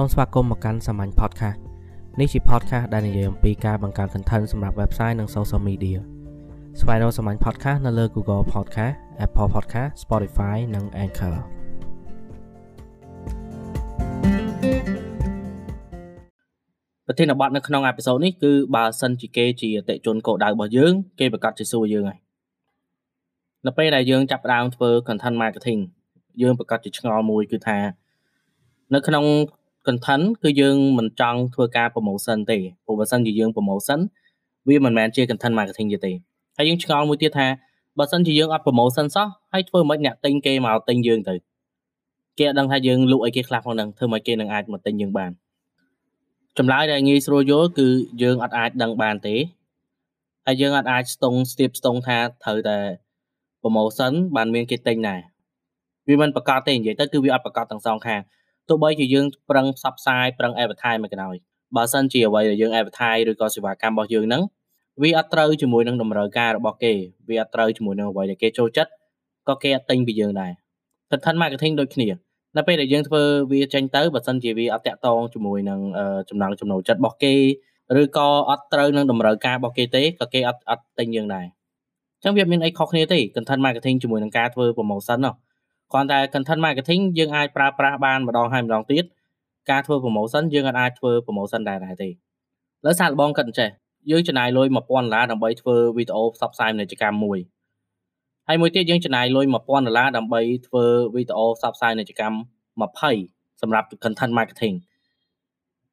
សូមស្វាគមន៍មកកាន់សាមញ្ញ podcast នេះជា podcast ដែលនិយាយអំពីការបង្កើត content សម្រាប់ website និង social media ស្វែងរកសាមញ្ញ podcast នៅលើ Google Podcast Apple Podcast Spotify និង Anchor ប្រធានបទនៅក្នុងអេពីសូតនេះគឺបើសិនជាគេជាអតិជនគោលដៅរបស់យើង គេប្រកាសជាសួរយើងហើយនៅពេលដែលយើងចាប់ផ្ដើមធ្វើ content marketing យើងប្រកាសជាឆ្ងល់មួយគឺថានៅក្នុង content គឺយើងមិនចង់ធ្វើការ promotion ទេព្រោះបើសិនជាយើង promotion វាមិនមែនជា content marketing ទេហើយយើងឆ្ងល់មួយទៀតថាបើសិនជាយើងអត់ promotion សោះហើយធ្វើមិនអ្នកទិញគេមកទិញយើងទៅគេអត់ដឹងថាយើងលក់អីគេខ្លះផងហ្នឹងធ្វើមកគេនឹងអាចមកទិញយើងបានចម្លើយដែលងាយស្រួលយល់គឺយើងអត់អាចដឹងបានទេហើយយើងអត់អាចស្ទង់ស្ទាបស្ទង់ថាត្រូវតែ promotion បានមានគេទិញដែរវាមិនប្រកាសទេនិយាយទៅគឺវាអត់ប្រកាសទាំងសងខាង ទោះបីជាយើងប្រឹងផ្សព្វផ្សាយប្រឹង advertise មកក៏ដោយបើសិនជាអ្វីដែលយើង advertise ឬក៏សេវាកម្មរបស់យើងហ្នឹងវាអត់ត្រូវជាមួយនឹងតម្រូវការរបស់គេវាអត់ត្រូវជាមួយនឹងអ្វីដែលគេចូលចិត្តក៏គេអត់ទិញពីយើងដែរ content marketing ដូចគ្នានៅពេលដែលយើងធ្វើវាចេញទៅបើសិនជាវាអត់តាក់ទងជាមួយនឹងចំណង់ចំណូលចិត្តរបស់គេឬក៏អត់ត្រូវនឹងតម្រូវការរបស់គេទេក៏គេអត់អត់ទិញយើងដែរអញ្ចឹងវាមានអីខុសគ្នាទេ content marketing ជាមួយនឹងការធ្វើ promotion នោះ គ្រាន់តែ content marketing យើងអាចប្រើប្រាស់បានម្ដងហើយម្ដងទៀតការធ្វើ promotion យើងអាចធ្វើ promotion ដែរដែរទេលើសាកល្បងគិតអញ្ចេះយើងចំណាយលុយ1000ដុល្លារដើម្បីធ្វើវីដេអូផ្សព្វផ្សាយពាណិជ្ជកម្មមួយហើយមួយទៀតយើងចំណាយលុយ1000ដុល្លារដើម្បីធ្វើវីដេអូផ្សព្វផ្សាយពាណិជ្ជកម្ម20សម្រាប់ content marketing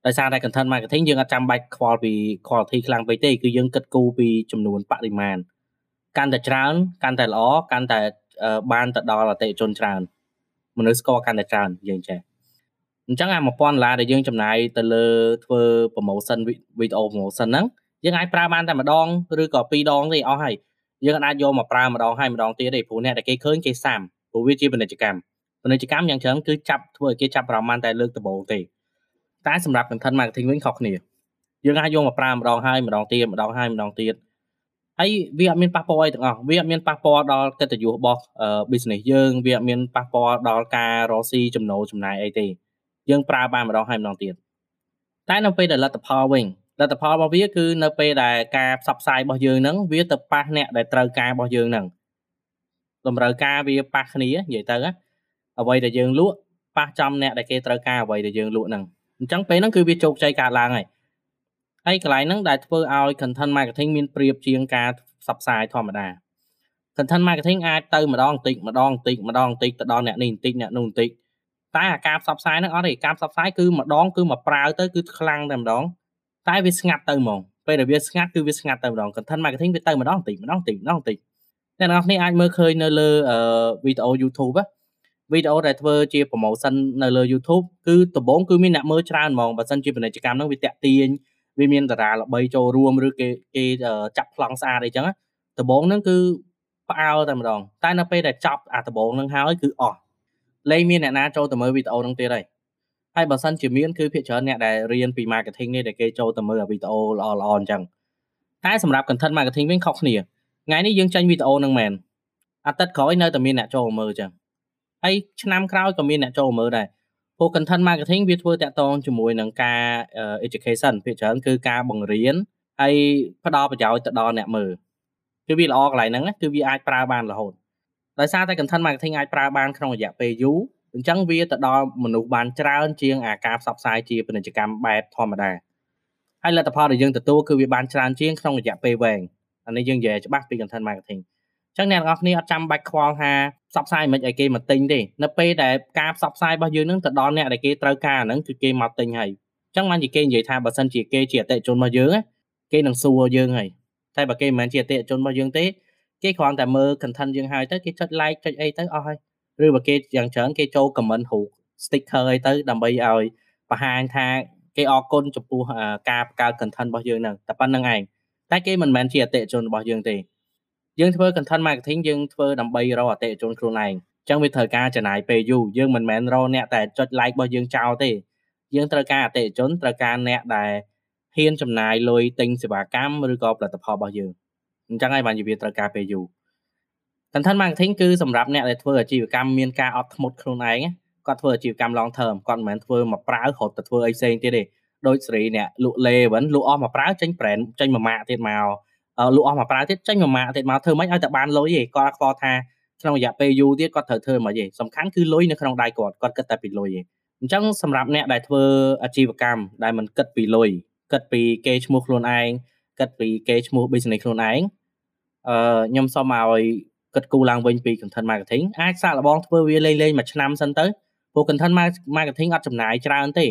ដោយសារតែ content marketing យើងអត់ចាំបាច់ខ្វល់ពី quality ខ្លាំងពេកទេគឺយើងគិតគូរពីចំនួនបរិមាណកាន់តែច្រើនកាន់តែល្អកាន់តែ បានទៅដល់អតិថិជនច្រើនមនុស្សស្គាល់កាន់តែច្រើនយើងចេះអញ្ចឹងអា1000ដុល្លារដែលយើងចំណាយទៅលើធ្វើ promotion វីដេអូ promotion ហ្នឹងយើងអាចប្រើបានតែម្ដងឬក៏ពីរដងទេអស់ហើយយើងអាចយកមកប្រើម្ដងហើយម្ដងទៀតទេព្រោះអ្នកដែលគេឃើញគេសាំព្រោះវាជាពាណិជ្ជកម្មពាណិជ្ជកម្មយ៉ាងច្រើនគឺចាប់ធ្វើឲ្យគេចាប់អារម្មណ៍តែលើកដំបូងទេតែសម្រាប់ content marketing វិញខុសគ្នាយើងអាចយកមកប្រើម្ដងហើយម្ដងទៀតម្ដងហើយម្ដងទៀត ហើយវាអត់មានប៉ះពាល់អីទាំងអស់វាអត់មានប៉ះពាល់ដល់កិត្តិយសរបស់ business យើងវាអត់មានប៉ះពាល់ដល់ការរកស៊ីចំណូលចំណាយអីទេយើងប្រើបានម្ដងហើយម្ដងទៀតតែនៅពេលដែលលទ្ធផលវិញលទ្ធផលរបស់វាគឺនៅពេលដែលការផ្សព្វផ្សាយរបស់យើងហ្នឹងវាទៅប៉ះអ្នកដែលត្រូវការរបស់យើងហ្នឹងតម្រូវការវាប៉ះគ្នានិយាយទៅអ្វីដែលយើងលក់ប៉ះចំអ្នកដែលគេត្រូវការអ្វីដែលយើងលក់ហ្នឹងអញ្ចឹងពេលហ្នឹងគឺវាជោគជ័យកើតឡើងហើយ ហើយកន្លែងហ្នឹងដែលធ្វើឲ្យ content marketing មានប្រៀបជាងការផ្សព្វផ្សាយធម្មតា content marketing អាចទៅម្ដងបន្តិចម្ដងបន្តិចម្ដងបន្តិចទៅដល់អ្នកនេះបន្តិចអ្នកនោះបន្តិចតែអាការផ្សព្វផ្សាយហ្នឹងអត់ទេការផ្សព្វផ្សាយគឺម្ដងគឺមកប្រើទៅគឺខ្លាំងតែម្ដងតែវាស្ងាត់ទៅហ្មងពេលដែលវាស្ងាត់គឺវាស្ងាត់ទៅម្ដង content marketing វាទៅម្ដងបន្តិចម្ដងបន្តិចម្ដងបន្តិចអ្នកនរគ្នាអាចមើលឃើញនៅលើវីដេអូ YouTube វីដេអូដែលធ្វើជា promotion នៅលើ YouTube គឺដំបូងគឺមានអ្នកមើលច្រើនហ្មងបើសិនជាពាណិជ្ជកម្មហ្នឹងវាតាក់ទាញ វាមានតារាល្បីចូលរួមឬគេគេចាប់ប្លង់ស្អាតអីចឹងដំបូងហ្នឹងគឺផ្អើលតែម្ដងតែនៅពេលដែលចប់អាដំបូងហ្នឹងហើយគឺអស់លែងមានអ្នកណាចូលទៅមើលវីដេអូហ្នឹងទៀតហើយហើយបើសិនជាមានគឺភាគច្រើនអ្នកដែលរៀនពី marketing នេះដែលគេចូលទៅមើលវីដេអូល្អល្អអញ្ចឹងតែសម្រាប់ content marketing វិញខុសគ្នាថ្ងៃនេះយើងចេញវីដេអូហ្នឹងមែនអាទិត្យក្រោយនៅតែមានអ្នកចូលមើលអញ្ចឹងហើយឆ្នាំក្រោយក៏មានអ្នកចូលមើលដែរ ព្រោះ content marketing វាធ្វើតាក់ទងជាមួយនឹងការ education ភាគច្រើនគឺការបង្រៀនហើយផ្ដល់ប្រយោជន៍ទៅដល់អ្នកមើលគឺវាល្អកន្លែងហ្នឹងគឺវាអាចប្រើបានរហូតដោយសារតែ content marketing អាចប្រើបានក្នុងរយៈពេលយូរអញ្ចឹងវាទៅដល់មនុស្សបានច្រើនជាងអាការផ្សព្វផ្សាយជាពាណិជ្ជកម្មបែបធម្មតាហើយលទ្ធផលដែលយើងទទួលគឺវាបានច្រើនជាងក្នុងរយៈពេលវែងអានេះយើងនិយាយច្បាស់ពី content marketing ចឹងអ្នកទាំងអស់គ្នាអត់ចាំបាច់ខ្វល់ថាផ្សព្វផ្សាយមិនឲ្យគេមកទិញទេនៅពេលដែលការផ្សព្វផ្សាយរបស់យើងនឹងទៅដល់អ្នកដែលគេត្រូវការហ្នឹងគឺគេមកទិញហើយចឹងបានជាគេនិយាយថាបើសិនជាគេជាអតិជនរបស់យើងគេនឹងសួរយើងហើយតែបើគេមិនមែនជាអតិជនរបស់យើងទេគេគ្រាន់តែមើល content យើងហើយទៅគេចុច like ចុចអីទៅអស់ហើយឬបើគេយ៉ាងច្រើនគេចូល comment រូប sticker អីទៅដើម្បីឲ្យបង្ហាញថាគេអរគុណចំពោះការបង្កើត content របស់យើងហ្នឹងតែប៉ុណ្្នឹងឯងតែគេមិនមែនជាអតិជនរបស់យើងទេ យើងធ្វើ content marketing យើងធ្វើដើម្បីរកអតិថិជនខ្លួនឯងអញ្ចឹងវាត្រូវការចំណាយពេលយូរយើងមិនមែនរកអ្នកតែចុច like របស់យើងចោលទេយើងត្រូវការអតិថិជនត្រូវការអ្នកដែលហ៊ានចំណាយលុយទិញសេវាកម្មឬក៏ផលិតផលរបស់យើងអញ្ចឹងហើយបានជាវាត្រូវការពេលយូរ content marketing គឺសម្រាប់អ្នកដែលធ្វើអាជីវកម្មមានការអត់ធ្មត់ខ្លួនឯងគាត់ធ្វើអាជីវកម្ម long term គាត់មិនមែនធ្វើមកប្រើរហូតទៅធ្វើអីផ្សេងទៀតទេដូចសេរីអ្នកលក់លេវិញលក់អស់មកប្រើចេញ brand ចេញមួយម៉ាកទៀតមក លក់អស់មកប្រើទៀតចេញមួយម៉ាកទៀតមកធ្វើមិនឲ្យតែបានលុយទេគាត់ខ្វល់ថាក្នុងរយៈពេលយូរទៀតគាត់ត្រូវធ្វើមិនទេសំខាន់គឺលុយនៅក្នុងដៃគាត់គាត់គិតតែពីលុយទេអញ្ចឹងសម្រាប់អ្នកដែលធ្វើអាជីវកម្មដែលមិនគិតពីលុយគិតពីគេឈ្មោះខ្លួនឯងគិតពីគេឈ្មោះ business ខ្លួនឯងអឺខ្ញុំសូមឲ្យគិតគូរឡើងវិញពី content marketing អាចសាកល្បងធ្វើវាលេងលេងមួយឆ្នាំសិនទៅព្រោះ content marketing អត់ចំណាយច្រើនទេ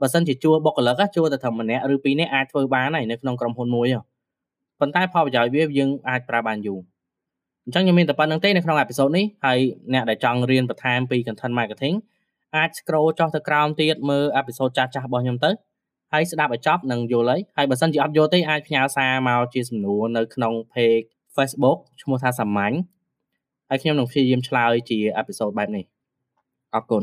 បើសិនជាជួបុគ្គលិកជួតែត្រឹមម្នាក់ឬពីរនាក់អាចធ្វើបានហើយនៅក្នុងក្រុមហ៊ុនមួយ ប៉ុន្តែផលប្រយោជន៍វាយើងអាចប្រើបានយូរអញ្ចឹងខ្ញុំមានតែប៉ុណ្្នឹងទេនៅក្នុងអេពីសូតនេះហើយអ្នកដែលចង់រៀនបន្ថែមពី content marketing អាច scroll ចុះទៅក្រោមទៀតមើលអេពីសូតចាស់ចាស់របស់ខ្ញុំទៅហើយស្ដាប់ឲ្យចប់នឹងយល់ហើយហើយបើសិនជាអត់យល់ទេអាចផ្ញើសារមកជាសំណួរនៅក្នុង page Facebook ឈ្មោះថាសាមញ្ញហើយខ្ញុំនឹងព្យាយាមឆ្លើយជាអេពីសូតបែបនេះអរគុណ